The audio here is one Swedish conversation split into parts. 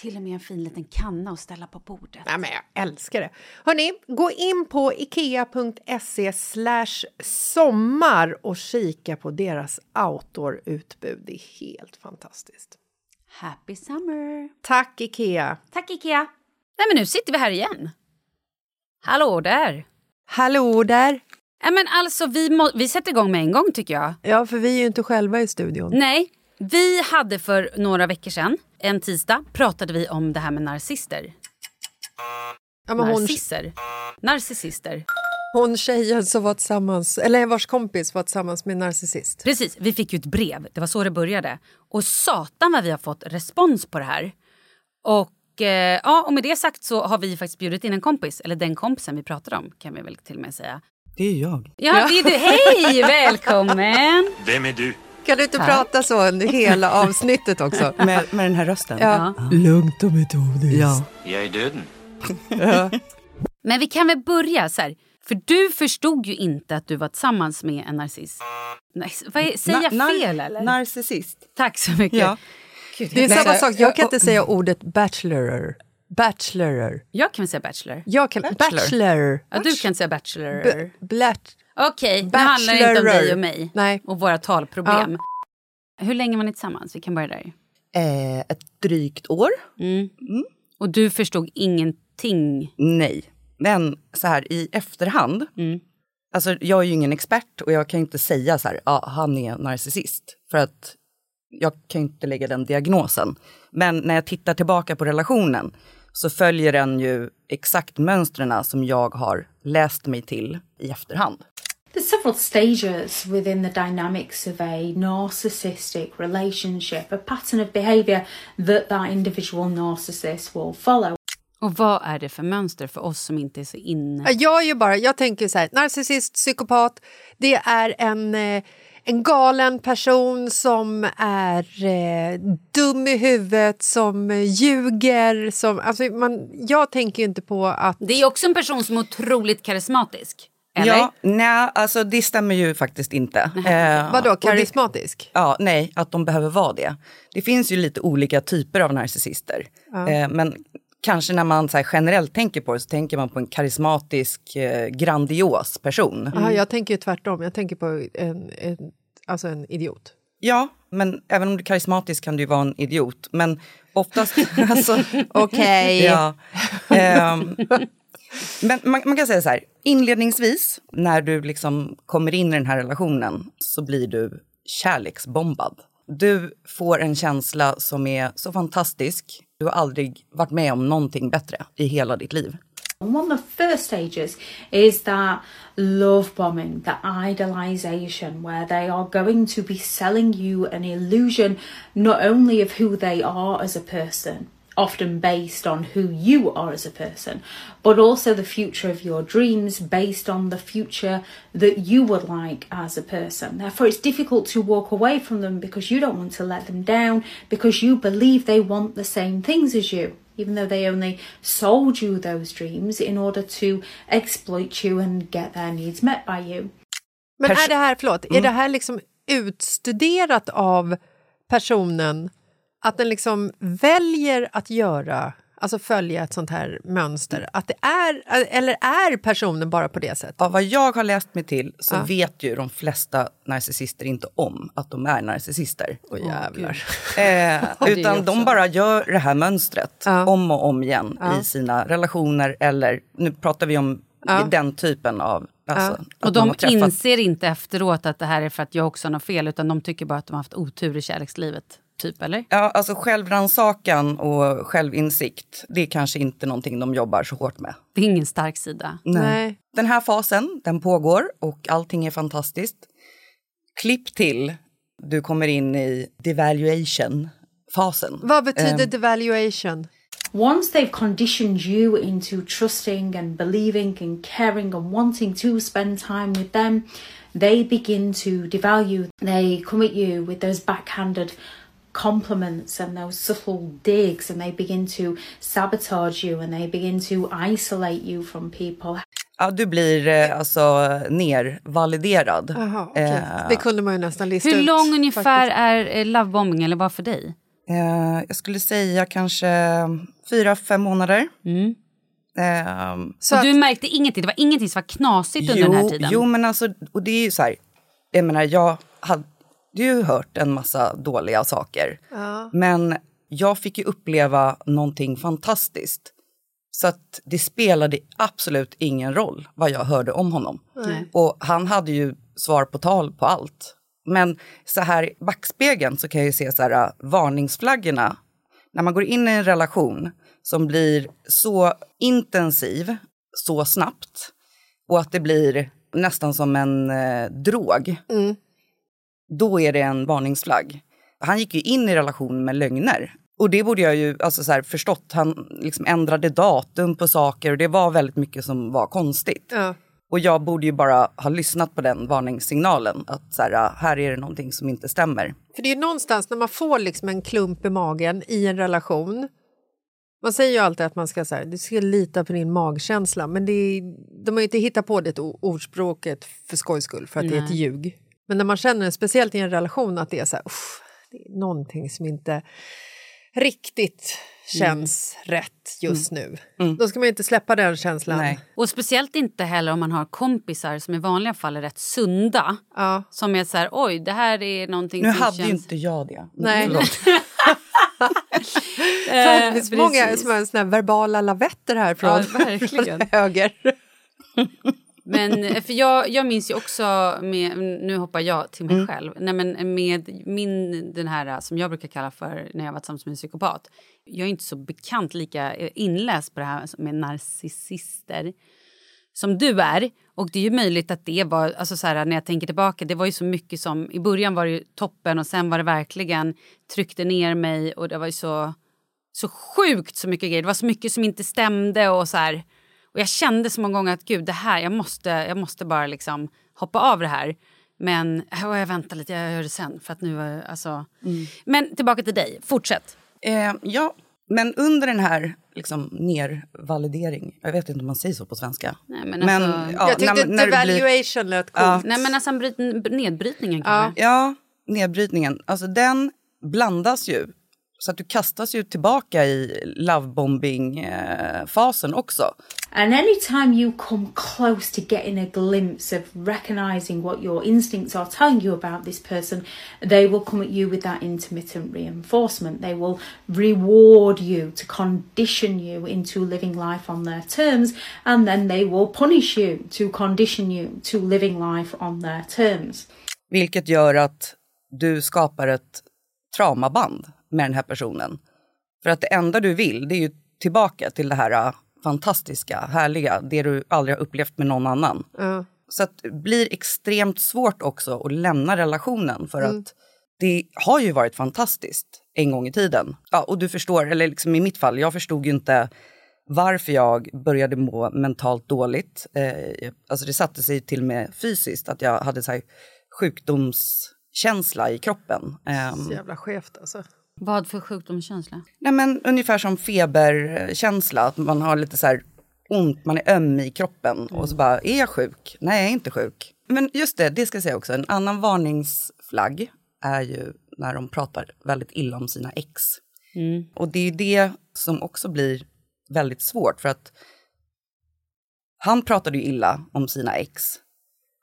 Till och med en fin liten kanna att ställa på bordet. Nej, men jag älskar det. Hörni, gå in på ikea.se sommar och kika på deras outdoor-utbud. Det är helt fantastiskt. Happy summer! Tack, Ikea! Tack Ikea! Nej men nu sitter vi här igen. Hallå där! Hallå där! Nej men alltså vi, må, vi sätter igång med en gång tycker jag. Ja, för vi är ju inte själva i studion. Nej, vi hade för några veckor sedan, en tisdag, pratade vi om det här med narcissister. Ja, men hon, Narcisser. Narcissister. hon tjejen som var tillsammans, eller vars kompis var tillsammans med en narcissist. Precis, vi fick ju ett brev. Det var så det började. Och satan vad vi har fått respons på det här. Och, eh, ja, och med det sagt så har vi faktiskt bjudit in en kompis, eller den kompisen vi pratade om kan vi väl till och med säga. Det är jag. Ja, det är du. Hej, välkommen! Vem är du? Kan du inte prata så under hela avsnittet också? Med, med den här rösten. Ja. Lugnt och metodiskt. Ja. Jag är döden. Men vi kan väl börja så här. För du förstod ju inte att du var tillsammans med en narciss. Nej, vad är, säger jag Na- nar- fel eller? Narcissist. Tack så mycket. Ja. Gud, Det är jag, samma sak, jag kan inte säga ordet bachelorer. Bachelorer. jag kan väl säga bachelor. Jag kan... Bachelor. Ja, du kan säga bachelor. B- blat- Okej, det handlar inte om dig och mig Nej. och våra talproblem. Hur länge var ni tillsammans? Vi kan börja där. Eh, ett drygt år. Och du förstod ingenting? Nej. Men så här i efterhand. Alltså jag är ju ingen expert och jag kan inte säga så här, ja han är narcissist. För att jag kan inte lägga den diagnosen. Men när jag tittar tillbaka på relationen så följer den ju exakt mönstren som jag har läst mig till i efterhand. There's several stages within the dynamics of a narcissistic relationship, a pattern of behaviour that that individual narcissist will follow. Och vad är det för mönster för oss som inte är så inne? Ja, Jag, är ju bara, jag tänker så här, narcissist, psykopat, det är en, eh, en galen person som är eh, dum i huvudet, som eh, ljuger. Som, alltså man, jag tänker ju inte på att... Det är också en person som är otroligt karismatisk. Eller? Ja, nej, alltså det stämmer ju faktiskt inte. Eh, Vadå, och det- karismatisk? Ja, nej, att de behöver vara det. Det finns ju lite olika typer av narcissister. Eh, men kanske när man så generellt tänker på det så tänker man på en karismatisk, eh, grandios person. Aha, jag tänker ju tvärtom, jag tänker på en, en, alltså en idiot. Ja, men även om du är karismatisk kan du ju vara en idiot. Men oftast... alltså, Okej. ja, ehm, men man, man kan säga så här, inledningsvis när du liksom kommer in i den här relationen så blir du kärleksbombad. Du får en känsla som är så fantastisk. Du har aldrig varit med om någonting bättre i hela ditt liv. One of the first stages is that love bombing, the idolization, where they are going to be selling you an illusion not only of who they are as a person, often based on who you are as a person, but also the future of your dreams based on the future that you would like as a person. Therefore, it's difficult to walk away from them because you don't want to let them down, because you believe they want the same things as you even though they only sold you those dreams in order to exploit you and get their needs met by you. Men Pers- är det här, förlåt, är mm. det här liksom utstuderat av personen att den liksom väljer att göra, alltså följa ett sånt här mönster? Att det är, eller är personen bara på det sättet? Av vad jag har läst mig till så Ja. vet ju de flesta narcissister inte om att de är narcissister. Åh jävlar. Eh, utan de bara gör det här mönstret Ja. om och om igen Ja. i sina relationer eller nu pratar vi om Ja. den typen av... Alltså, att Och de inser inte efteråt att det här är för att jag också har något fel utan de tycker bara att de har haft otur i kärlekslivet. Typ, eller? Ja, alltså självrannsakan och självinsikt, det är kanske inte någonting de jobbar så hårt med. Det är ingen stark sida. Nej. Den här fasen, den pågår och allting är fantastiskt. Klipp till, du kommer in i devaluation-fasen. Vad betyder Ehm. devaluation? Once they've conditioned you into trusting and believing and caring and wanting to spend time with them, they begin to devalue. They come at you with those backhanded compliments and those subtle digs, and they begin to sabotage you and they begin to isolate you from people. Ja, du blir eh, alltså nervaliderad. Jaha, okej. Eh, Det kunde man ju nästan lista Hur ut. lång ungefär faktiskt. är eh, lovebombing eller vad för dig? Eh, jag skulle säga kanske fyra, fem månader. Mm. Eh, Så och att, du märkte ingenting? Det var ingenting som var knasigt under den här tiden? Jo, men alltså, och det är ju så här, jag menar, jag hade ju hört en massa dåliga saker. ja. Men jag fick ju uppleva någonting fantastiskt. Så att det spelade absolut ingen roll vad jag hörde om honom. Nej. Och han hade ju svar på tal på allt. Men så här i backspegeln så kan jag ju se så här, äh, varningsflaggorna. När man går in i en relation som blir så intensiv, så snabbt och att det blir nästan som en eh, drog. Mm. Då är det en varningsflagg. Han gick ju in i relationen med lögner. Och det borde jag ju alltså så här, förstått. Han liksom ändrade datum på saker och det var väldigt mycket som var konstigt. Ja. Och jag borde ju bara ha lyssnat på den varningssignalen. Att så här, här är det någonting som inte stämmer. För det är ju någonstans när man får liksom en klump i magen i en relation. Man säger ju alltid att man ska, så här, du ska lita på din magkänsla men det är, de har ju inte hittat på det ordspråket för skojs skull för att det är ett Nej. ljug. Men när man känner, speciellt i en relation, att det är så här, "Uff, det är någonting som inte riktigt känns rätt just nu. Då ska man inte släppa den känslan. Nej. Och speciellt inte heller om man har kompisar som i vanliga fall är rätt sunda. Ja. Som är så här, oj, det här är någonting Nu som hade känns... ju inte jag det. Nej. Finns Eh, många som har såna här verbala lavetter här från, Ja, från höger. Men eh, för jag, jag minns ju också, med, nu hoppar jag till mig själv, Nej, men med min, den här eh, som jag brukar kalla för när jag var tillsammans med en psykopat. Jag är inte så bekant, lika eh, inläst på det här med narcissister. som du är. Och det är ju möjligt att det var, alltså så här, när jag tänker tillbaka, det var ju så mycket som, i början var det ju toppen och sen var det verkligen tryckte ner mig och det var ju så, så sjukt så mycket grejer. Det var så mycket som inte stämde och så här. Och jag kände så många gånger att gud, det här, jag måste, jag måste bara liksom hoppa av det här. Men jag väntar lite, jag gör det sen. För att nu, alltså. Men tillbaka till dig, fortsätt. Eh, ja, men under den här liksom, nervalidering, jag vet inte om man säger så på svenska. Nej, men alltså- ja, jag tyckte när- när det blir- devaluation lät coolt. Nej men alltså bryt, nedbrytningen Ja. kanske. Ja, nedbrytningen. Alltså den blandas ju. Så att du kastas ju tillbaka i lovebombing-fasen också. And anytime you come close to getting a glimpse of recognizing what your instincts are telling you about this person, they will come at you with that intermittent reinforcement. They will reward you to condition you into living life on their terms, and then they will punish you to condition you to living life on their terms. Vilket gör att du skapar ett traumaband med den här personen. För att det enda du vill det är ju tillbaka till det här äh, fantastiska, härliga, det du aldrig har upplevt med någon annan. Ja. Så det blir extremt svårt också att lämna relationen för att det har ju varit fantastiskt en gång i tiden. Ja, och du förstår, eller liksom i mitt fall, jag förstod ju inte varför jag började må mentalt dåligt. Eh, alltså det satte sig till och med fysiskt, att jag hade så här sjukdomskänsla i kroppen. Ehm, Så jävla skevt alltså. Vad för sjukdomskänsla? Nej, men ungefär som feberkänsla, att man har lite så här ont, man är öm i kroppen och så bara, är jag sjuk? Nej, jag är inte sjuk. Men just det, det ska jag säga också, en annan varningsflagg är ju när de pratar väldigt illa om sina ex. Och det är ju det som också blir väldigt svårt för att han pratade ju illa om sina ex.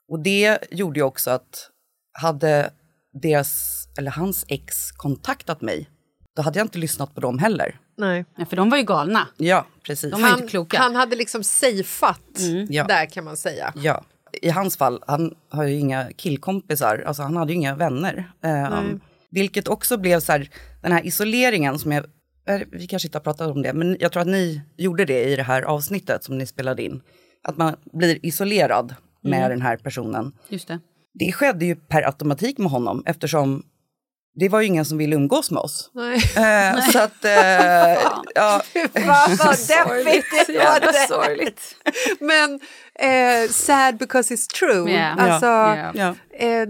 Och det gjorde ju också att hade deras, eller hans ex kontaktat mig, då hade jag inte lyssnat på dem heller. Nej. Ja, för de var ju galna. Ja, precis. De var Han, inte kloka. han hade liksom safeat Ja. där kan man säga. Ja. I hans fall, han har ju inga killkompisar, alltså han hade ju inga vänner. Um, vilket också blev så här, den här isoleringen som jag, eh, vi kanske inte har pratat om det, men jag tror att ni gjorde det i det här avsnittet som ni spelade in. Att man blir isolerad med den här personen. Just det. Det skedde ju per automatik med honom eftersom det var ju ingen som ville umgås med oss. Nej. Eh, så att, eh, ja, Fan vad deppigt det låter. sorgligt. Men eh, sad because it's true. Ja. Alltså, ja. eh,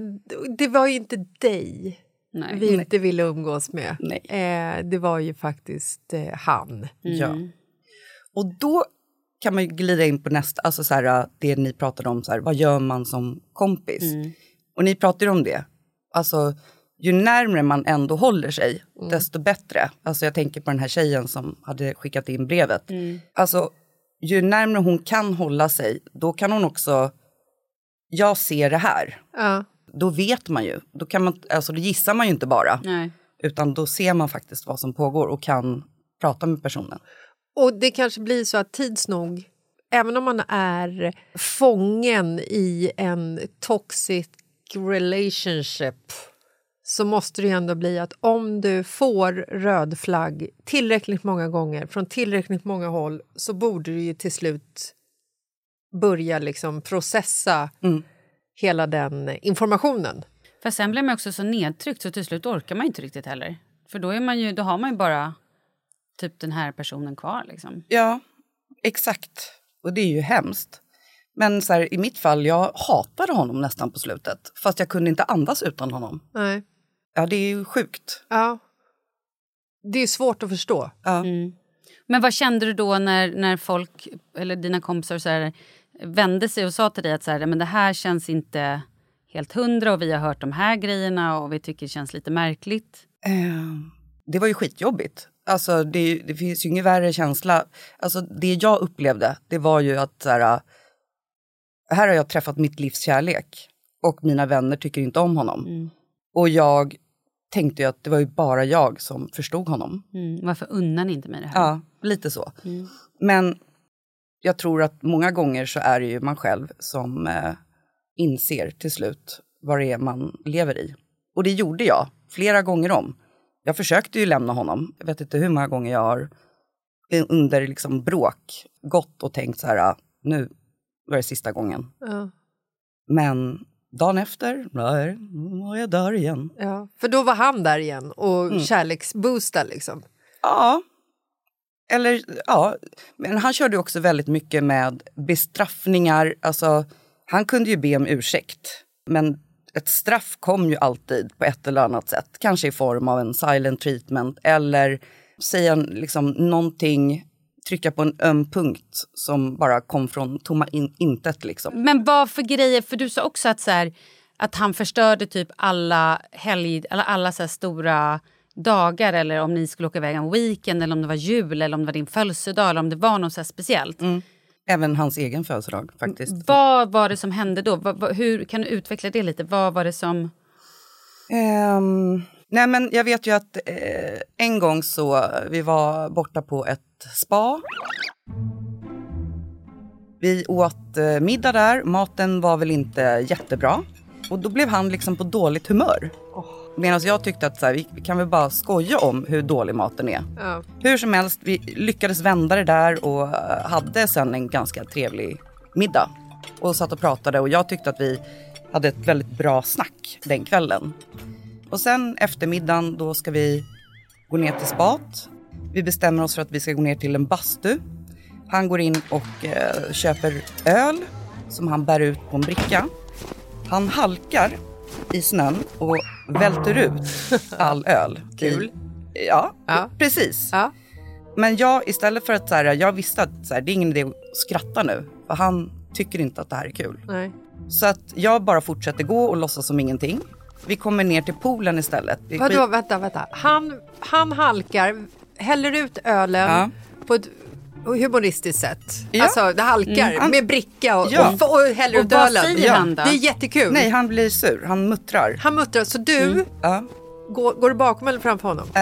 det var ju inte dig Nej. vi inte ville umgås med. Nej. Eh, det var ju faktiskt eh, han. Ja. Och då kan man ju glida in på nästa, alltså så här, det ni pratade om, så här, vad gör man som kompis? Och ni pratade ju om det. Alltså, ju närmre man ändå håller sig, desto bättre. Alltså jag tänker på den här tjejen som hade skickat in brevet. Alltså, ju närmre hon kan hålla sig, då kan hon också, jag ser det här. Ja. Då vet man ju, då, kan man, alltså, då gissar man ju inte bara. Nej. Utan då ser man faktiskt vad som pågår och kan prata med personen. Och det kanske blir så att tids nog, även om man är fången i en toxic relationship så måste det ju ändå bli att om du får röd flagg tillräckligt många gånger från tillräckligt många håll så borde du ju till slut börja liksom processa hela den informationen. För sen blir man också så nedtryckt så till slut orkar man inte riktigt heller. För då, är man ju, då har man ju bara typ den här personen kvar. Liksom. Ja, exakt. Och det är ju hemskt. Men så här, i mitt fall, jag hatade honom nästan på slutet. Fast jag kunde inte andas utan honom. Nej. Ja, det är ju sjukt. Ja. Det är svårt att förstå. Ja. Men vad kände du då när, när folk, eller dina kompisar så här, vände sig och sa till dig att så här, men det här känns inte helt hundra och vi har hört de här grejerna och vi tycker det känns lite märkligt. Eh, det var ju skitjobbigt. Alltså, det, det finns ju ingen värre känsla. Alltså, det jag upplevde, det var ju att så här, här har jag träffat mitt livs kärlek och mina vänner tycker inte om honom. Och jag tänkte ju att det var ju bara jag som förstod honom. Mm. Varför unnar ni inte mig det här? Ja, lite så. Men jag tror att många gånger så är det ju man själv som eh, inser till slut vad det är man lever i. Och det gjorde jag flera gånger om. Jag försökte ju lämna honom. Jag vet inte hur många gånger jag har under liksom bråk gått och tänkt så här, "Ah, nu var det sista gången. Ja. Men dagen efter, nej, nu var jag där igen. Ja. För då var han där igen och Mm. kärleksboostade liksom. Ja. Eller ja, men han körde också väldigt mycket med bestraffningar. Alltså, han kunde ju be om ursäkt. Men ett straff kom ju alltid på ett eller annat sätt. Kanske i form av en silent treatment eller säga liksom någonting, trycka på en öm punkt som bara kom från tomma in, intet. Liksom. Men vad för grejer? För du sa också att, så här, att han förstörde typ alla helg, eller alla så stora dagar eller om ni skulle åka iväg en weekend eller om det var jul eller om det var din födelsedag eller om det var något så speciellt. Även hans egen födelsedag faktiskt. Vad var det som hände då? Hur Kan du utveckla det lite? Vad var det som... Ehm, nej men jag vet ju att eh, en gång så, vi var borta på ett spa. Vi åt eh, middag där, maten var väl inte jättebra. Och då blev han liksom på dåligt humör. Medan jag tyckte att så här, vi kan väl bara skoja om hur dålig maten är. Ja. Hur som helst, vi lyckades vända det där och eh, hade sen en ganska trevlig middag. Och satt och pratade och jag tyckte att vi hade ett väldigt bra snack den kvällen. Och sen eftermiddagen då ska vi gå ner till spat. Vi bestämmer oss för att vi ska gå ner till en bastu. Han går in och eh, köper öl som han bär ut på en bricka. Han halkar i snön och välter ut all öl. Kul. Ja, Ja. precis. Ja. Men jag istället för att så här, jag visste att så här, det är ingen idé att skratta nu. För han tycker inte att det här är kul. Nej. Så att jag bara fortsätter gå och låtsas som ingenting. Vi kommer ner till poolen istället. Vadå, vänta, vänta. Han, han halkar, häller ut ölen Ja. på ett humoristiskt sätt. Ja. Alltså det halkar Mm. med bricka och, Ja. och, och häller Och ut vad ölen. säger han då? Det är jättekul. Nej, han blir sur. Han muttrar. Han muttrar, så du, Ja. går, går du bakom eller framför honom? Eh,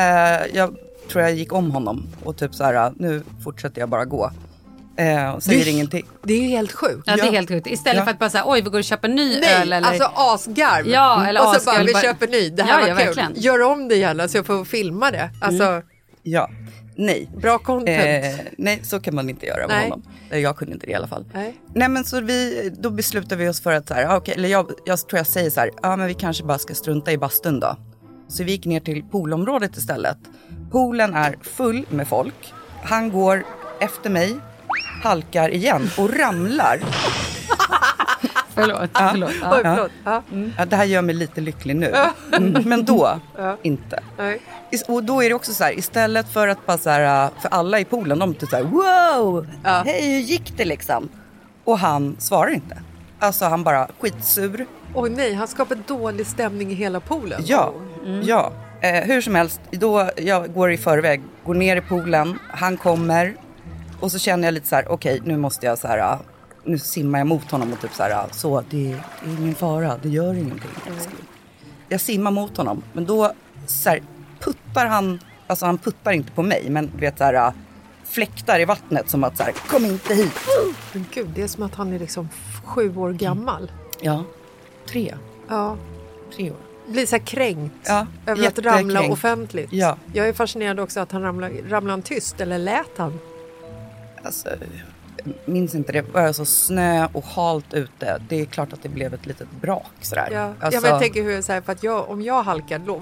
jag tror jag gick om honom och typ så här, nu fortsätter jag bara gå. Eh, och säger Du- ingenting. Det är ju helt sjukt. Ja, det är Ja. helt sjukt. Istället Ja. för att bara säga oj vi går och köper ny Nej, öl. Eller... alltså asgarv. Ja, eller och så bara, vi köper ny, det här Ja, var ja, kul. verkligen. Gör om det gärna så jag får filma det. Alltså, Ja, nej. bra content. Eh, nej, så kan man inte göra med Nej. honom. Eh, Jag kunde inte det i alla fall. Nej. Nej men så vi, då beslutar vi oss för att så här, ah, okej, eller jag, jag tror jag säger så här, ja men vi kanske bara ska strunta i bastun då. Så vi gick ner till poolområdet istället. Poolen är full med folk. Han går efter mig, halkar igen och ramlar. Förlåt. förlåt. Ja. Oj, förlåt. Ja. Ja, det här gör mig lite lycklig nu. Mm, men då, inte. Nej. Och då är det också så här, istället för att bara så här, för alla i poolen, de typ så här, wow, hej hur gick det liksom? Och han svarar inte. Alltså han bara skitsur. Oj nej, han skapar dålig stämning i hela poolen. Ja, ja. Eh, hur som helst, då jag går i förväg, går ner i poolen, han kommer och så känner jag lite så här, okej nu måste jag så här, ah, nu simmar jag mot honom och typ så här, ah, så det, är ingen fara, det gör ingenting. älskling." Jag simmar mot honom, men då så här, puttar han, alltså han puttar inte på mig, men du vet så här, ah, fläktar i vattnet som att så här, kom inte hit. Men gud, det är som att han är liksom sju år gammal. Ja, tre, Ja, tre år. blir så här kränkt Ja, över att ramla offentligt. Ja. Jag är fascinerad också att han ramlade, ramlade han tyst eller lät han? Alltså, minns inte, det var alltså snö och halt ute. Det är klart att det blev ett litet brak sådär. Ja, Alltså, ja men jag tänker hur så här, för att jag, om jag halkar, då, wow,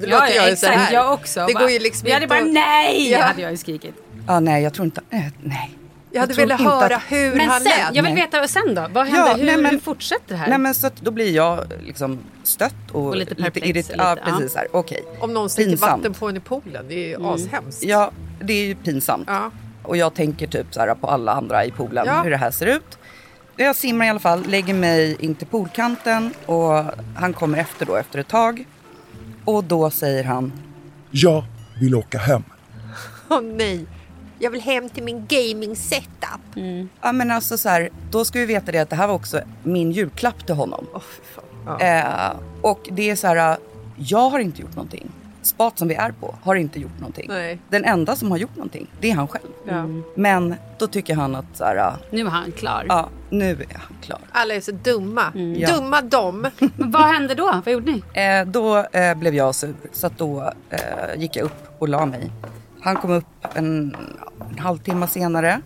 det Ja, låter ja, jag ju så här. Jag också. Det Bara- går ju liksom Vi hade bara nej, Ja. hade jag ju skrikit. ja, nej, jag tror inte, äh, nej. Jag hade tror velat inte höra att- hur Men han sen, lät. jag vill Nej. veta sen då. Vad händer? Ja, hur, nej, men- hur fortsätter det här? Nej men så att då blir jag liksom stött och, Och lite perplex, irrit- lite, Ja, ja. precis. så Här, Okej. Om någon Pinsamt. vatten på en i poolen, det är ju ashemskt. Ja, det är ju pinsamt. Ja. Och jag tänker typ så här på alla andra i poolen, Ja. hur det här ser ut. Jag simmar i alla fall, lägger mig in till poolkanten och han kommer efter då efter ett tag. Och då säger han, Jag vill åka hem. Åh nej, jag vill hem till min gaming setup. ja men alltså så här, då ska vi veta det att det här var också min julklapp till honom. Fan. Ja. Eh, och det är så här, jag har inte gjort någonting. Spat som vi är på har inte gjort någonting. Nej. Den enda som har gjort någonting, det är han själv. Ja. Men då tycker han att så här, Nu är han klar. ja, nu är han klar. Alla är så dumma. Ja. Dumma dom. Men vad hände då? Vad gjorde ni? Eh, då eh, blev jag sur, så att då eh, gick jag upp och la mig. Han kom upp en, en halvtimme senare.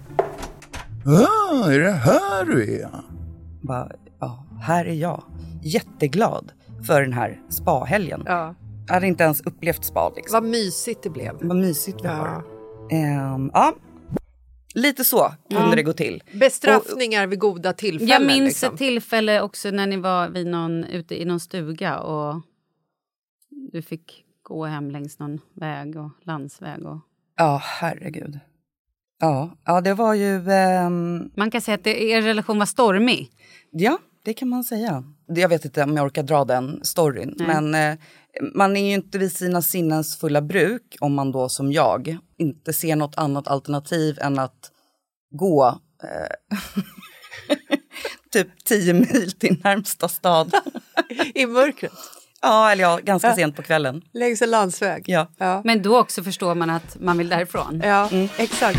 Ah, är det här du är? Bara, ja, här är jag. Jätteglad för den här spahelgen. Ja. Jag hade inte ens upplevt spa liksom. Vad mysigt det blev. Vad mysigt vi Ja. har. Ehm, ja, lite så kunde det gå till. Bestraffningar vid goda tillfällen. Jag minns liksom. ett tillfälle också när ni var vid någon, ute i någon stuga och du fick gå hem längs någon väg och landsväg. Och... Ja, herregud. Ja, ja det var ju... ehm, Man kan säga att det, er relation var stormig. Ja, det kan man säga. Jag vet inte om jag orkar dra den storyn. Men eh, man är ju inte vid sina sinnens fulla bruk om man då som jag inte ser något annat alternativ än att gå eh, typ 10 mil till närmsta stad. I mörkret. ja, eller ja, ganska sent på kvällen. Längs en landsväg. Ja. Ja, Men då också förstår man att man vill därifrån. ja exakt.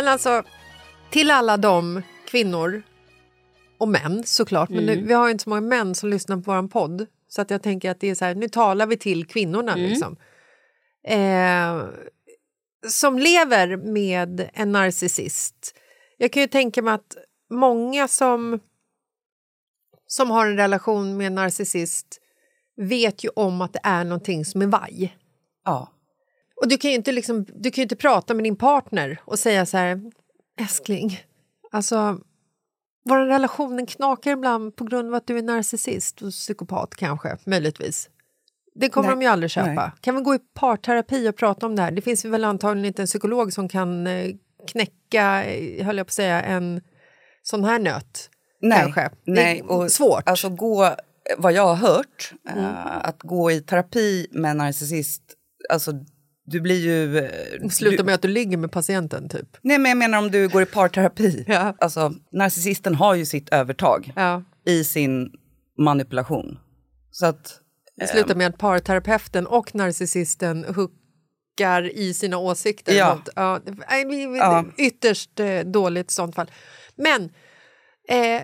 Men alltså, till alla de kvinnor och män såklart, men nu, vi har ju inte så många män som lyssnar på vår podd. Så att jag tänker att det är så här, nu talar vi till kvinnorna liksom. Eh, som lever med en narcissist. Jag kan ju tänka mig att många som, som har en relation med en narcissist vet ju om att det är någonting som är vaj. Ja. Och du kan ju inte, liksom, du kan inte prata med din partner och säga så här, älskling, alltså vår relation knakar ibland på grund av att du är narcissist och psykopat kanske, möjligtvis. Det kommer Nej, de ju aldrig köpa. nej. Kan vi gå i parterapi och prata om det här? Det finns väl antagligen inte en psykolog som kan eh, knäcka, eh, höll jag på att säga, en sån här nöt. Nej, kanske. Det är nej, och svårt. Alltså gå, vad jag har hört, Mm. eh, att gå i terapi med en narcissist, alltså du blir ju... eh, Sluta du, med att du ligger med patienten, typ. Nej, men jag menar om du går i parterapi. Ja. Alltså, narcissisten har ju sitt övertag Ja. i sin manipulation. Så att... Det slutar med att parterapeuten och narcissisten huckar i sina åsikter. Ja. Mot, ja, det- Ja. Ytterst eh, dåligt i sånt fall. Men eh,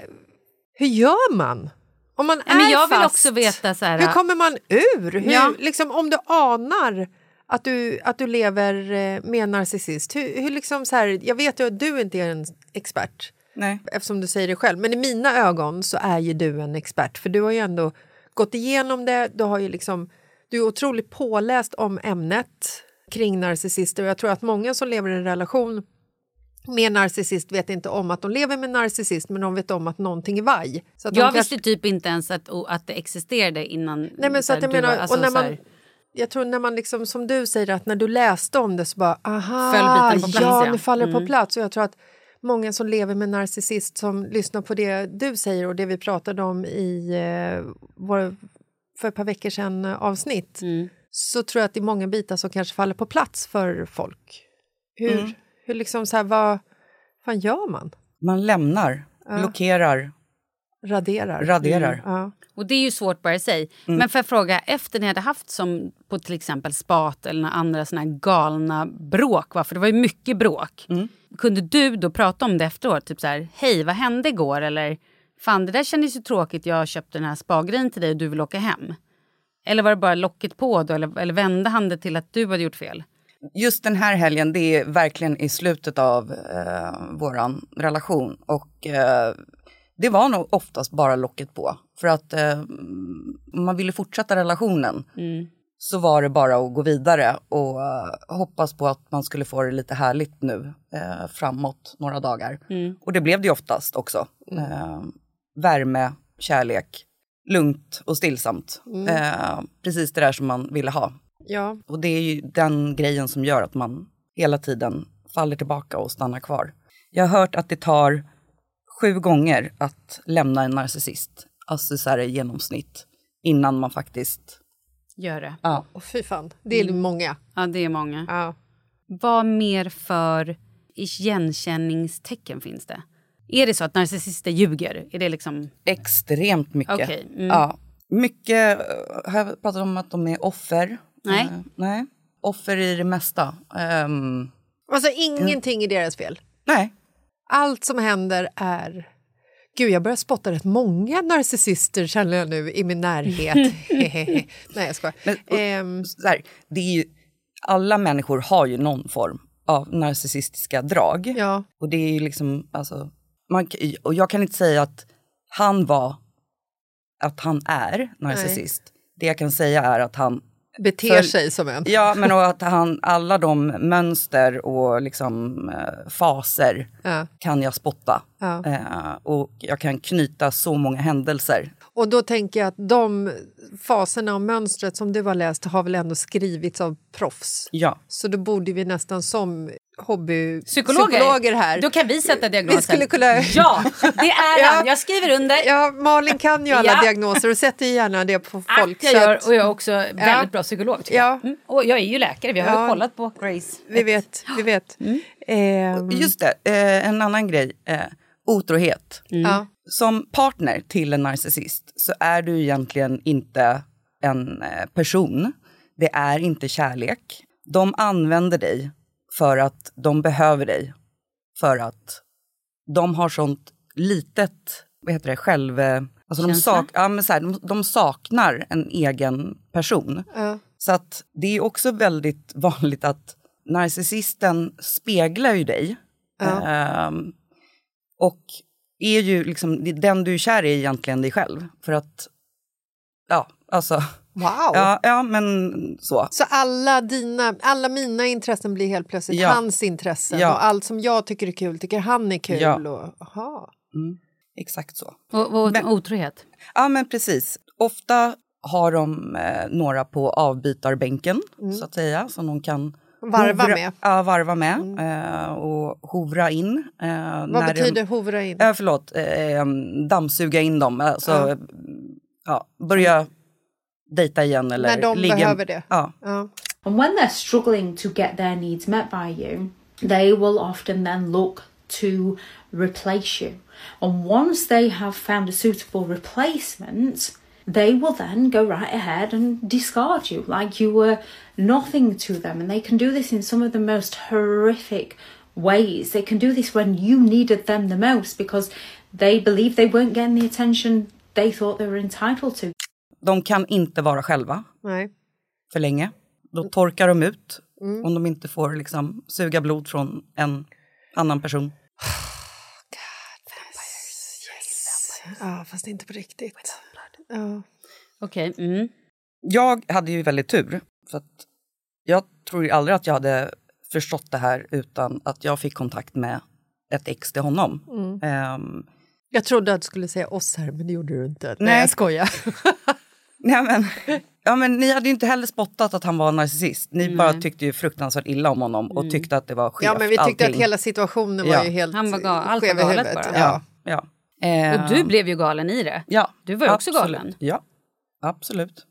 hur gör man? Om man är men jag vill fast, också veta så här, hur kommer man ur? Hur, Ja. liksom, om du anar att du, att du lever eh, med narcissist. Hur, hur liksom så här, jag vet ju att du inte är en expert Nej. eftersom du säger det själv. Men i mina ögon så är ju du en expert för du har ju ändå gått igenom det. Du, har ju liksom, du är otroligt påläst om ämnet kring narcissister och jag tror att många som lever i en relation med narcissist vet inte om att de lever med narcissist men de vet om att någonting är vaj. Så Jag kanske- visste typ inte ens att, att det existerade innan. Nej, men så att jag du var- menar, alltså, och när så man, här- jag tror när man liksom, som du säger, att när du läste om det så bara, aha, Föll på plats, ja, ja. nu faller det på Mm. plats. Och jag tror att många som lever med narcissist som lyssnar på det du säger och det vi pratade om i eh, vår, för ett par veckor sedan eh, avsnitt, Mm. så tror jag att det är många bitar som kanske faller på plats för folk. Hur, hur liksom så här, vad fan gör man? Man lämnar blockerar, Raderar. raderar. Mm, ja. Och det är ju svårt bara i sig. Mm. Men för att fråga, efter ni hade haft som på till exempel spat eller några andra såna här galna bråk, va? för det var ju mycket bråk. Mm. Kunde du då prata om det efteråt? Typ så här, hej vad hände igår? Eller fan det där kändes ju tråkigt, jag köpte den här spagrejen till dig och du vill åka hem. Eller var det bara locket på då? Eller, eller vände han det till att du hade gjort fel? Just den här helgen, det är verkligen i slutet av eh, våran relation. Och eh, det var nog oftast bara locket på. För att eh, om man ville fortsätta relationen så var det bara att gå vidare och eh, hoppas på att man skulle få det lite härligt nu eh, framåt några dagar. Och det blev det oftast också. Eh, värme, kärlek, lugnt och stillsamt. Eh, precis det där som man ville ha. Ja. Och det är ju den grejen som gör att man hela tiden faller tillbaka och stannar kvar. Jag har hört att det tar sju gånger att lämna en narcissist, alltså så här i genomsnitt, innan man faktiskt... Gör det. Ja. Och fy fan, det är många. Ja, det är många. Ja. Vad mer för igenkänningstecken finns det? Är det så att narcissister ljuger? Är det liksom... Extremt mycket. Okej, mm. Ja. Mycket, eh, har jag pratat om att de är offer? Nej. Eh, nej. Offer i det mesta. Ehm, Alltså ingenting är deras fel. nej. Allt som händer är... Gud, jag börjar spotta rätt många narcissister känner jag nu i min närhet. Nej, jag skojar. Men, och, så här, det är ju, alla människor har ju någon form av narcissistiska drag. ja, Och det är ju liksom, alltså, man, och jag kan inte säga att han var, att han är narcissist. Det jag kan säga är att han, beter För- sig som en. ja men och att han, alla de mönster och liksom eh, faser Ja, kan jag spotta. ja. Eh, och jag kan knyta så många händelser. Och då tänker jag att de faserna och mönstret som du har läst har väl ändå skrivits av proffs. Ja. Så då borde vi nästan som hobby Psykologer. här. Då kan vi sätta diagnosen. Vi skulle kunna- Ja, det är Ja. han. Jag skriver under. Ja, Malin kan ju alla Ja. diagnoser och sätter gärna det på folk. Att jag så gör, och jag är också väldigt bra psykolog. Ja. jag. Mm. Och jag är ju läkare, vi har Ja. ju kollat på Grace. vi vet. Vi vet. Mm. Ehm, Just det, eh, en annan grej. Eh, otrohet. ja. Som partner till en narcissist så är du egentligen inte en eh, person. Det är inte kärlek. De använder dig för att de behöver dig. För att de har sånt litet, vad heter det, själv... eh, Alltså de, sak, ja, men så här, de, de saknar en egen person. Ja. Så att det är också väldigt vanligt att narcissisten speglar ju dig. Ja. Ehm, och är ju liksom, den du är kär i egentligen dig själv. För att, ja, alltså, Wow! ja, ja men så. Så alla, dina, alla mina intressen blir helt plötsligt Ja. hans intressen Ja. och allt som jag tycker är kul tycker han är kul. Ja. Och, aha. Mm, exakt så. Och, och Men- otrohet. Ja, men precis. Ofta har de eh, några på avbytarbänken, så att säga, som de kan Mm. Varva hovra, med. Ja, varva med eh, och hovra in. Eh, Vad när betyder De, hovra in? äh, förlåt, eh, dammsuga in dem. Alltså, Ja. ja. börja dejta igen eller När de ligga... behöver det. Ja. Ja. And when they're struggling to get their needs met by you, they will often then look to replace you. And once they have found a suitable replacement, they will then go right ahead and discard you like you were nothing to them. And they can do this in some of the most horrific ways. They can do this when you needed them the most because they believe they weren't getting the attention they thought they were entitled to. De kan inte vara själva Nej. för länge. Då torkar de ut Mm. om de inte får liksom, suga blod från en annan person. Ja, fast inte på riktigt. Ja. Okej. Mm. Jag hade ju väldigt tur. För att jag tror ju aldrig att jag hade förstått det här utan att jag fick kontakt med ett ex till honom. Mm. Ehm, Jag trodde att du skulle säga oss här, men det gjorde du inte. Nej, Nej. jag skojar. nej men, ja, men ni hade ju inte heller spottat att han var narcissist. Ni bara tyckte ju fruktansvärt illa om honom och tyckte att det var skevt Ja, men vi tyckte allting. att hela situationen var Ja. ju helt Han var gal- allt var skev i huvudet. bara. Ja. Ja. ja. Och du Ehm, blev ju galen i det. Ja, Du var ju också absolut. galen. Ja, absolut.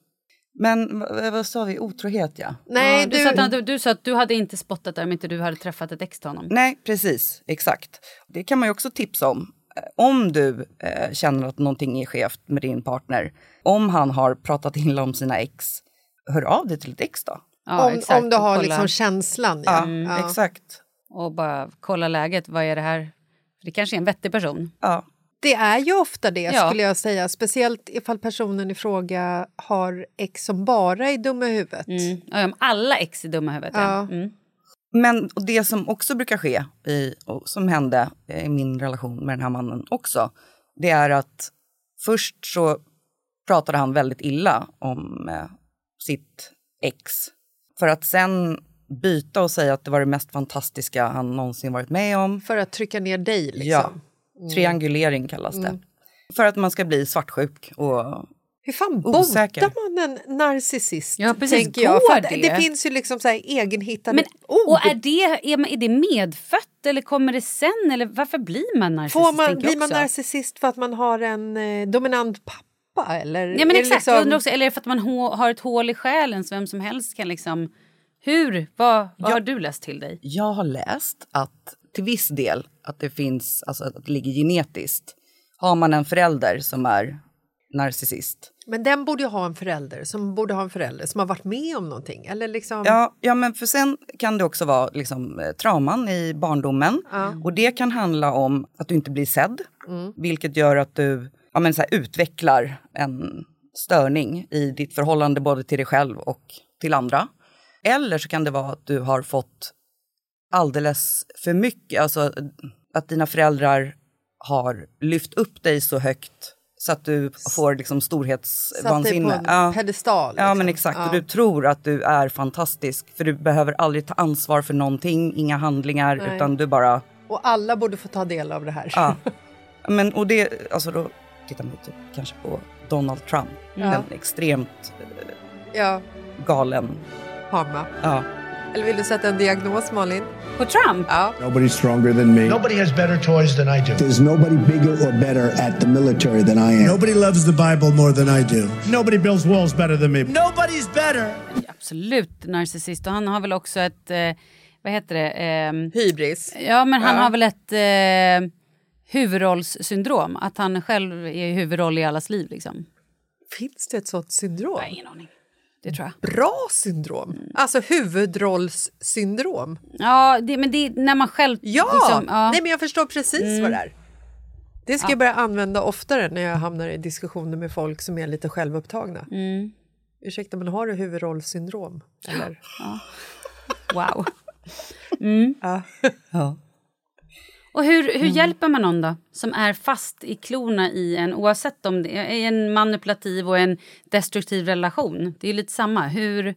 Men vad, vad sa vi? Otrohet, ja. Nej, Ja, du, du... sa att, du, du sa att du hade inte spottat det om inte du hade träffat ett ex till honom. Nej, precis. Exakt. Det kan man ju också tipsa om. Eh, om du eh, känner att någonting är skevt med din partner, om han har pratat illa om sina ex, hör av dig till ett ex då. Ja, om, exakt. om du har kolla- liksom känslan. Ja, Ja. Ja. exakt. Och bara kolla läget. Vad är det här? Det kanske är en vettig person. Ja. Det är ju ofta det, Ja. skulle jag säga. Speciellt ifall personen i fråga har ex som bara är dumma i huvudet. Mm. Ja, om alla ex är dumma i huvudet. Ja. Ja. Mm. Men och det som också brukar ske, i, och som hände i min relation med den här mannen också, det är att först så pratade han väldigt illa om eh, sitt ex. För att sen byta och säga att det var det mest fantastiska han någonsin varit med om. För att trycka ner dig. Liksom. Ja, triangulering kallas det. För att man ska bli svartsjuk och Hur fan Osäker. botar man en narcissist? Ja, precis. tänker jag. För det? det finns ju liksom så här egenhittade Men, ord. och är det, är, man- är det medfött eller kommer det sen? Eller varför blir man narcissist? Får man, jag blir man narcissist för att man har en eh, dominant pappa? Eller Ja, men exakt. liksom- Jag också, eller för att man har ett hål i själen så vem som helst kan liksom... Hur? Vad, vad har du läst till dig? Jag har läst att till viss del att det finns, alltså att det ligger genetiskt. Har man en förälder som är narcissist, Men den borde ju ha en förälder som borde ha en förälder som har varit med om någonting. Eller liksom... Ja, ja, men för sen kan det också vara liksom, eh, trauman i barndomen. Och det kan handla om att du inte blir sedd, vilket gör att du ja, men så här, utvecklar en störning i ditt förhållande både till dig själv och till andra. Eller så kan det vara att du har fått alldeles för mycket, alltså att dina föräldrar har lyft upp dig så högt så att du får liksom Satt dig på storhetsvansinne. en Ja. pedestal. Ja liksom. men exakt, Ja. och du tror att du är fantastisk för du behöver aldrig ta ansvar för någonting, inga handlingar Nej. utan du bara, Och alla borde få ta del av det här. ja. men och det, alltså då tittar man typ kanske på Donald Trump, en extremt ja. galen, Parma. ja. Eller vill du sätta en diagnos, Malin? På Trump? Ja. Nobody's stronger than me. Nobody has better toys than I do. There's nobody bigger or better at the military than I am. Nobody loves the Bible more than I do. Nobody builds walls better than me. Nobody's better. Absolut narcissist. Och han har väl också ett... Eh, vad heter det? Ehm, Hybris. ja, men han Ja. har väl ett eh, huvudrollssyndrom. Att han själv är huvudroll i allas liv. Liksom. Finns det ett sånt syndrom? Jag har ingen aning. Det tror jag. Bra syndrom. Alltså huvudrollssyndrom. Ja, det, men det är när man själv... Ja! liksom, ja. Nej, men jag förstår precis vad det är. Det ska jag börja använda oftare när jag hamnar i diskussioner med folk som är lite självupptagna. Mm. Ursäkta, men har du huvudrollssyndrom? Eller? Wow. Mm. Ja. ja. Och hur, hur Mm. hjälper man någon då som är fast i klorna i en, oavsett om det är en manipulativ och en destruktiv relation? Det är ju lite samma. Hur,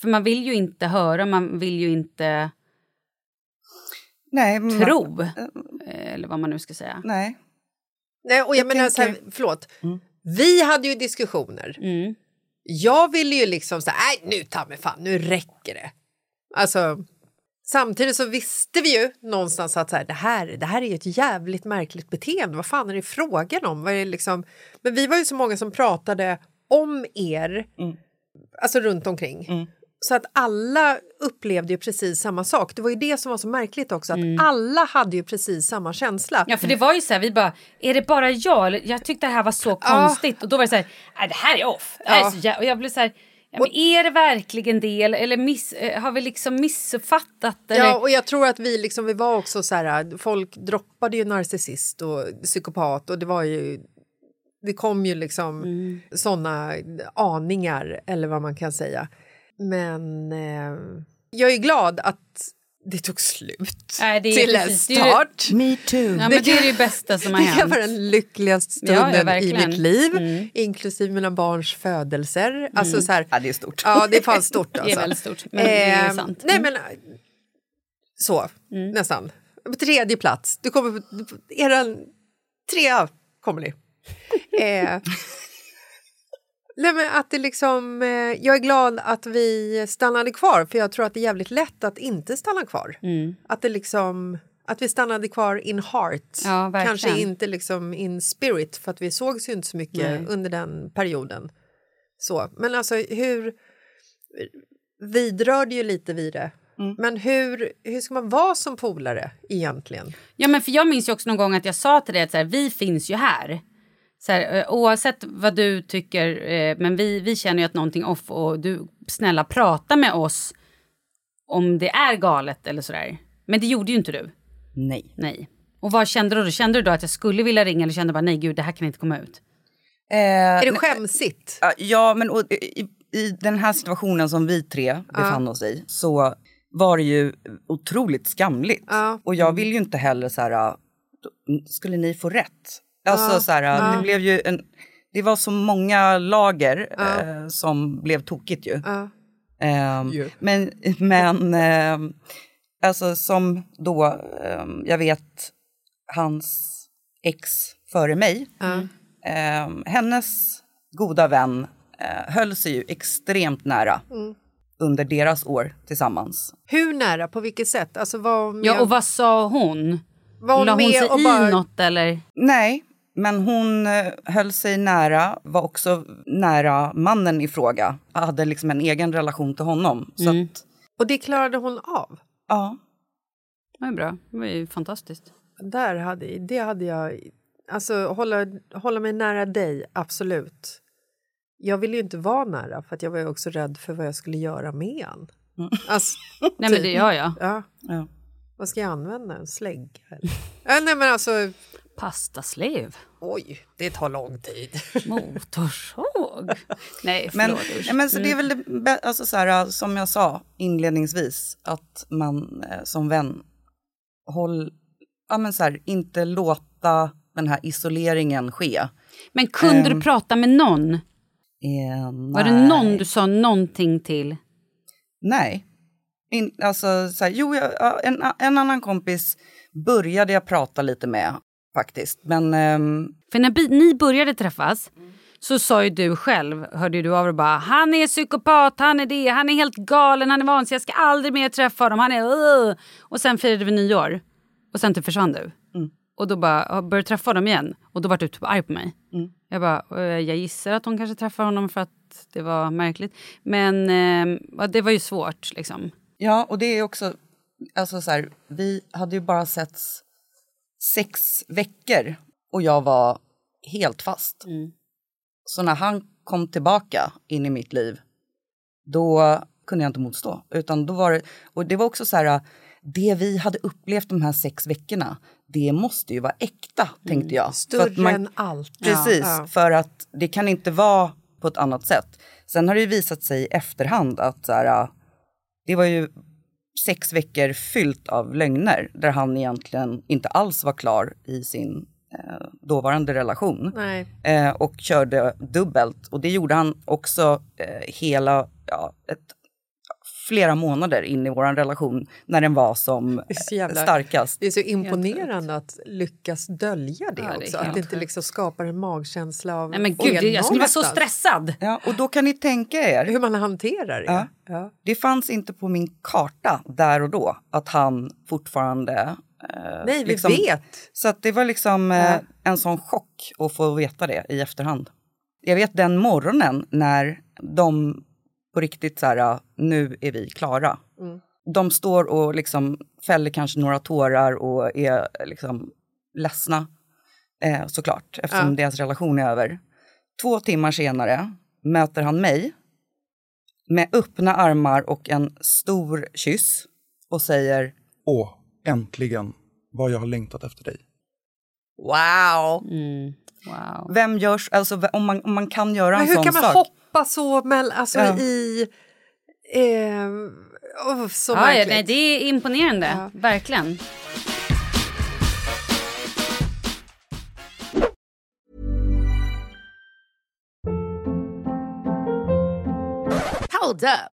för man vill ju inte höra, man vill ju inte Nej, tro. eh, Eller vad man nu ska säga. Nej. Nej, och jag, Jag menar så här, tänker- förlåt. Vi hade ju diskussioner. Mm. Jag ville ju liksom säga, nej nu ta mig fan, nu räcker det. Alltså, samtidigt så visste vi ju någonstans att så här, det, här, det här är ett jävligt märkligt beteende. Vad fan är det frågan om? Vad är det liksom? Men vi var ju så många som pratade om er, alltså runt omkring. Så att alla upplevde ju precis samma sak. Det var ju det som var så märkligt också, att alla hade ju precis samma känsla. Ja, för det var ju så här, vi bara, är det bara jag? Jag tyckte det här var så konstigt. Och då var det så här, nej det här är off. Det här är Ja. så jä-" och jag blev så här, ja, men är det verkligen det? Eller, miss, eh, har vi liksom missuppfattat? Eller? Ja, och jag tror att vi liksom, vi var också så här, folk droppade ju narcissist och psykopat och det var ju, det kom ju liksom Mm. såna aningar eller vad man kan säga. Men eh, jag är glad att det tog slut Nej, det är till en precis- det är ju- start. Me too. Ja, men det är det bästa som har Det hänt. vara den lyckligaste Ja, ja, stunden i mitt liv, Mm. inklusive mina barns födelser. Alltså så här, Ja, det är stort. Ja, det är fan stort Det är alltså. väldigt stort, men det är Ehm, sant. Nej, Mm. men så, nästan. På tredje plats. Du kommer på, era trea kommer ni. eh, nej, men att det liksom, eh, jag är glad att vi stannade kvar för jag tror att det är jävligt lätt att inte stanna kvar. Mm. Att det liksom att vi stannade kvar in heart. Ja. Kanske inte liksom in spirit för att vi sågs ju inte så mycket Nej. under den perioden. Så. Men alltså hur... Vidrörde ju lite vid det Men hur, hur ska man vara som polare egentligen? Ja, men för jag minns också någon gång att jag sa till dig att så här, vi finns ju här. Så här, eh, oavsett vad du tycker, eh, men vi, vi känner ju att någonting är off och du snälla prata med oss om det är galet eller sådär. Men det gjorde ju inte du. Nej. Nej. Och vad kände du då? Kände du då att jag skulle vilja ringa eller kände du bara nej gud det här kan inte komma ut? Är det skämsigt? Ja, men och, i, i den här situationen som vi tre befann oss i så var det ju otroligt skamligt. Ja. Och jag vill ju inte heller så här, då- skulle ni få rätt? Alltså Ja. så här, Ja. det blev ju en, det var så många lager eh, som blev tokigt ju. Ja. Ehm, Men, men ehm, alltså som då, ehm, jag vet hans ex före mig, ehm, hennes goda vän eh, höll sig ju extremt nära Mm. under deras år tillsammans. Hur nära? På vilket sätt? Alltså, var med, Ja och vad sa hon? var hon La hon med sig och i bara... något eller? Nej, men hon eh, höll sig nära, var också nära mannen i fråga. Hade liksom en egen relation till honom. Så Mm. att, Och det klarade hon av? ja. Det var bra. Det var ju fantastiskt. Där hade, det hade jag... Alltså, hålla, hålla mig nära dig, absolut. Jag ville ju inte vara nära, för att jag var ju också rädd för vad jag skulle göra med han. Alltså, Nej men det gör jag. ja. Ja. Vad ska jag använda? En slägga? ja, nej, men alltså... Pastaslev. Oj, det tar lång tid. Motorsåg. Nej Men, förlåt ja, men så det är väl det, alltså så här, som jag sa inledningsvis, att man eh, som vän håll, ja, men så här, inte låta den här isoleringen ske. Men kunde Ehm, du prata med någon? Eh, Var det någon du sa någonting till? Nej. In, alltså, så här, jo, jag, ja, en, en annan kompis började jag prata lite med faktiskt. Men ehm, För när ni började träffas så sa ju du själv, hörde du av dig bara han är psykopat, han är det, han är helt galen, han är vansinnig, jag ska aldrig mer träffa honom, han är uh. Och sen firade vi nyår och sen typ försvann du. Och då bara, "Ja, började träffa honom igen och då var du typ arg på mig. Jag bara, "Eh, jag gissar att hon kanske träffar honom för att det var märkligt. Men eh, det var ju svårt liksom. ja, och det är också, alltså så här, vi hade ju bara setts sex veckor och jag var helt fast. Så när han kom tillbaka in i mitt liv, då kunde jag inte motstå. Utan då var det, och det var också så här, det vi hade upplevt de här sex veckorna, det måste ju vara äkta, tänkte jag. Större man- än allt. Precis, Ja. för att det kan inte vara på ett annat sätt. Sen har det ju visat sig i efterhand att så här, det var ju sex veckor fyllt av lögner där han egentligen inte alls var klar i sin eh, dåvarande relation. Eh, och körde dubbelt. Och det gjorde han också eh, hela, ja, ett, flera månader in i vår relation när den var som jävla- starkast. Det är så imponerande att lyckas dölja det Ja, det också. Att det inte liksom skapar en magkänsla av Nej men gud, jag skulle vara så stressad. Ja, och då kan ni tänka er, Hur man hanterar det. Ja. Ja. det fanns inte på min karta där och då att han fortfarande... Eh, Nej, vi liksom- vet. Så att det var liksom eh, Ja. en sån chock att få veta det i efterhand. Jag vet den morgonen när de på riktigt så här, "Ah, nu är vi klara. Mm. De står och liksom fäller kanske några tårar och är liksom ledsna eh, såklart eftersom Ja. deras relation är över. Två timmar senare möter han mig med öppna armar och en stor kyss och säger Åh, äntligen vad jag har längtat efter dig. Wow! Mm. Wow. Vem görs, alltså om man, om man kan göra Men en hur sån kan man sak. Hoppa så mell- alltså Ja. i... Eh, oh, så Ja, ja, märkligt. nej, det är imponerande, Ja. verkligen. Hold up.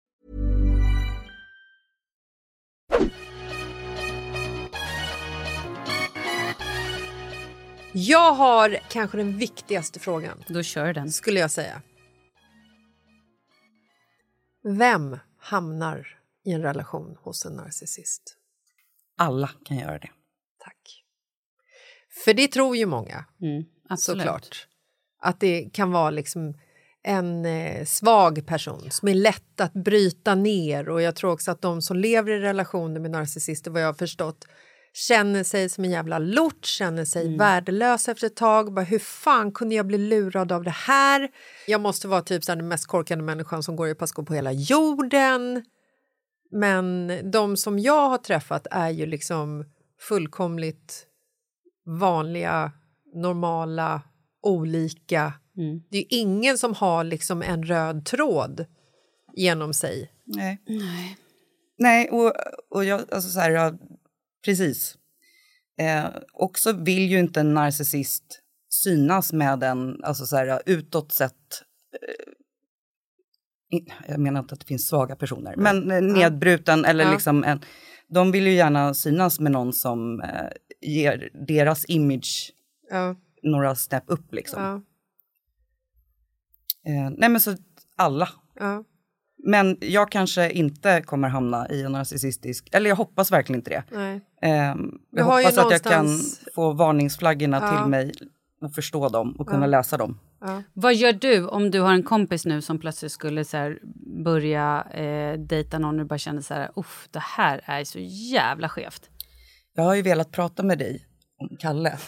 Jag har kanske den viktigaste frågan. Då kör den. Skulle jag säga. Vem hamnar i en relation hos en narcissist? Alla kan göra det. Tack. För det tror ju många, mm, såklart. Att det kan vara liksom en eh, svag person som är lätt att bryta ner. Och Jag tror också att de som lever i relationer med narcissister, vad jag har förstått känner sig som en jävla lort, känner sig mm. värdelös efter ett tag. Bara, hur fan kunde jag bli lurad av det här? Jag måste vara typ så här, den mest korkade människan som går i passko på hela jorden. Men de som jag har träffat är ju liksom fullkomligt vanliga, normala, olika. Mm. Det är ingen som har liksom en röd tråd genom sig. Nej. Nej. Nej, och, och jag, alltså så här, jag, precis. Eh, också vill ju inte en narcissist synas med en, alltså så här, utåt sett, eh, jag menar inte att det finns svaga personer, men eh, nedbruten eller Ja. liksom en, de vill ju gärna synas med någon som eh, ger deras image Ja. några snäpp upp liksom. Ja. Eh, nej men så alla. Ja. Men jag kanske inte kommer hamna i en narcissistisk, eller jag hoppas verkligen inte det. Nej. Ehm, Du jag ju hoppas att jag kan få varningsflaggorna Ja. till mig och förstå dem och kunna Ja. läsa dem. Ja. Vad gör du om du har en kompis nu som plötsligt skulle så här, börja eh, dejta någon och du bara känner så här, uff, det här är så jävla skevt. Jag har ju velat prata med dig om Kalle.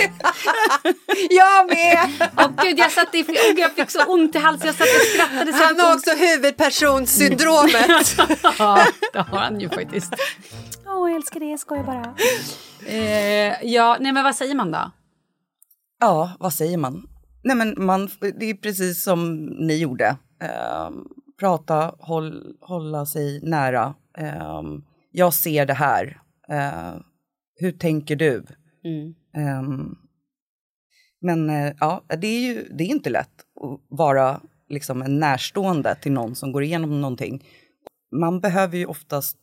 Jag med! Åh gud, jag, satt i, oh, jag fick så ont i halsen, jag satt och skrattade. Så Han har också huvudpersonssyndromet. ja, det har han ju faktiskt. Åh, jag älskar det, jag skojar bara. Eh, ja, nej men vad säger man då? Ja, vad säger man? Nej men man, det är precis som ni gjorde. Ehm, prata, håll, hålla sig nära. Ehm, jag ser det här. Ehm, hur tänker du? Mm. Ehm, men eh, ja, det är ju det är inte lätt att vara liksom en närstående till någon som går igenom någonting. Man behöver ju oftast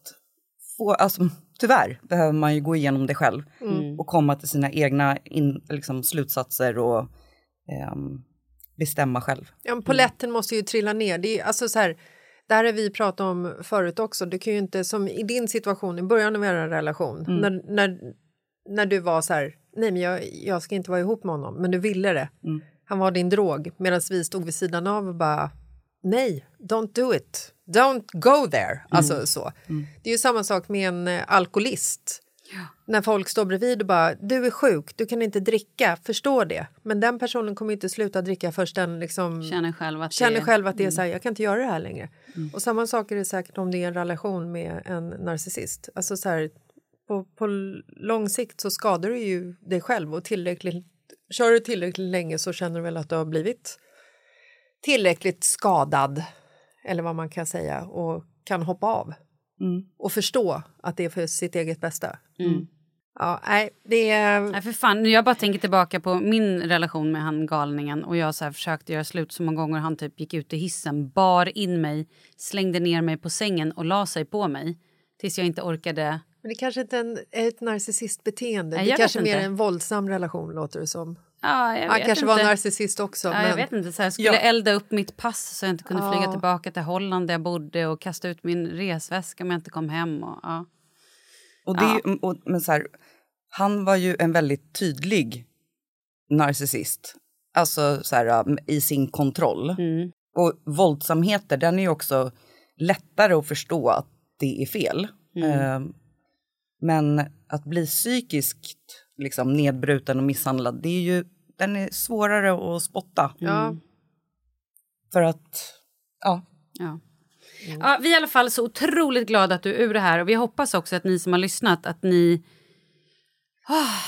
få, alltså tyvärr behöver man ju gå igenom det själv Mm. och komma till sina egna in, liksom, slutsatser och ehm, bestämma själv. Ja, poletten måste ju trilla ner. Det, är, alltså så här, det här har vi pratat om förut också. Du kan ju inte, som i din situation i början av er relation, Mm. när, när, när du var så här, nej men jag, jag ska inte vara ihop med honom, men du ville det. Mm. Han var din drog, medan vi stod vid sidan av och bara, nej, don't do it. Don't go there. Alltså så. Det är ju samma sak med en eh, alkoholist. När folk står bredvid och bara, du är sjuk, du kan inte dricka, förstår det. Men den personen kommer inte sluta dricka först den liksom Känner själv att känner det själv att det är Mm. så här, jag kan inte göra det här längre. Och samma sak är det säkert om det är en relation med en narcissist. Alltså så här, på, på lång sikt så skadar du ju dig själv och tillräckligt, kör du tillräckligt länge så känner du väl att du har blivit tillräckligt skadad, eller vad man kan säga, och kan hoppa av Mm. och förstå att det är för sitt eget bästa. Mm. Ja, nej, det är... Nej, för fan. Nu Jag bara tänker tillbaka på min relation med han galningen och jag så här försökte göra slut så många gånger han typ gick ut i hissen, bar in mig, slängde ner mig på sängen och la sig på mig tills jag inte orkade. Men det kanske inte är en, ett narcissistbeteende. Nej, det kanske mer en våldsam relation låter det som. Ja, jag Han kanske inte. var narcissist också. Ja, men... Jag vet inte. Så här, skulle Ja. elda upp mitt pass så jag inte kunde Ja. flyga tillbaka till Holland där jag bodde och kasta ut min resväska om jag inte kom hem. Och, ja. Och det, och, men så här, han var ju en väldigt tydlig narcissist. Alltså så här, i sin kontroll. Mm. Och våldsamheter, den är ju också lättare att förstå att det är fel. Mm. Eh, men att bli psykiskt liksom, nedbruten och misshandlad, det är ju, den är svårare att spotta. Ja. För att, ja. Ja. Ja, vi är i alla fall så otroligt glada att du är ur det här. Och vi hoppas också att ni som har lyssnat, att ni ah,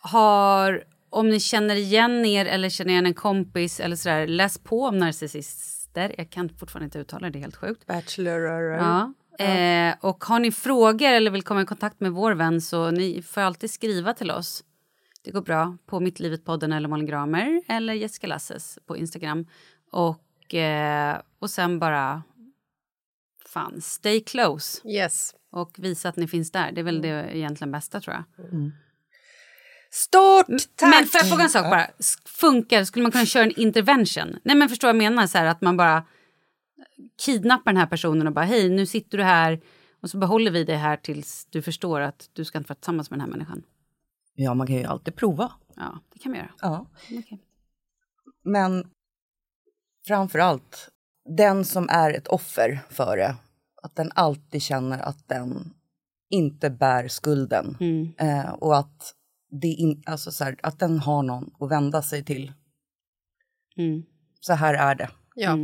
har... Om ni känner igen er eller känner igen en kompis eller sådär, läs på om narcissister. Jag kan fortfarande inte uttala det, det är helt sjukt. Bachelor. Ja. Eh, och har ni frågor eller vill komma i kontakt med vår vän så ni får alltid skriva till oss. Det går bra på Mittlivet-podden eller Malin Gramer eller Jessica Lasses på Instagram. Och, eh, och sen bara... Fan, stay close. Yes. Och visa att ni finns där. Det är väl det egentligen bästa tror jag. Stort tack! Men får jag fråga en sak bara? Funkar, skulle man kunna köra en intervention? Nej men förstår jag menar? Så här, att man bara kidnappar den här personen och bara hej nu sitter du här och så behåller vi dig här tills du förstår att du ska inte vara tillsammans med den här människan. ja, man kan ju alltid prova. Ja, det kan vi göra. Ja. Okej. Men framför allt, den som är ett offer för det, att den alltid känner att den inte bär skulden. Mm. Eh, och att, det in, alltså så här, att den har någon att vända sig till. Mm. Så här är det. Ja.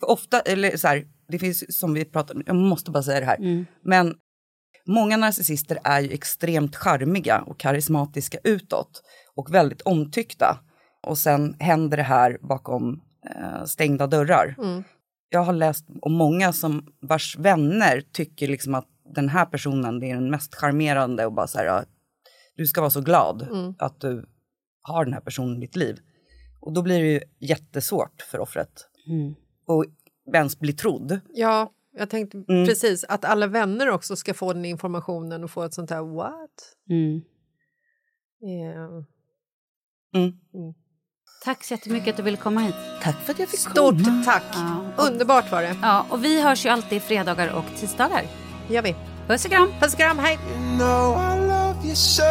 För ofta, eller så här, det finns som vi pratade om, jag måste bara säga det här. Mm. Men många narcissister är ju extremt charmiga och karismatiska utåt och väldigt omtyckta. Och sen händer det här bakom eh, stängda dörrar. Mm. Jag har läst om många som vars vänner tycker liksom att den här personen är den mest charmerande och bara så här, du ska vara så glad Mm. att du har den här personen i ditt liv. Och då blir det ju jättesvårt för offret. Mm. Och ens bli trodd. Ja, jag tänkte Mm. precis att alla vänner också ska få den informationen och få ett sånt här what? Mm. Yeah. Tack så jättemycket att du ville komma hit. Tack för att jag fick Stort tack! Underbart var det. Ja, och vi hörs ju alltid fredagar och tisdagar. gör vi. Puss och kram! Puss och kram, hej! know I love you so.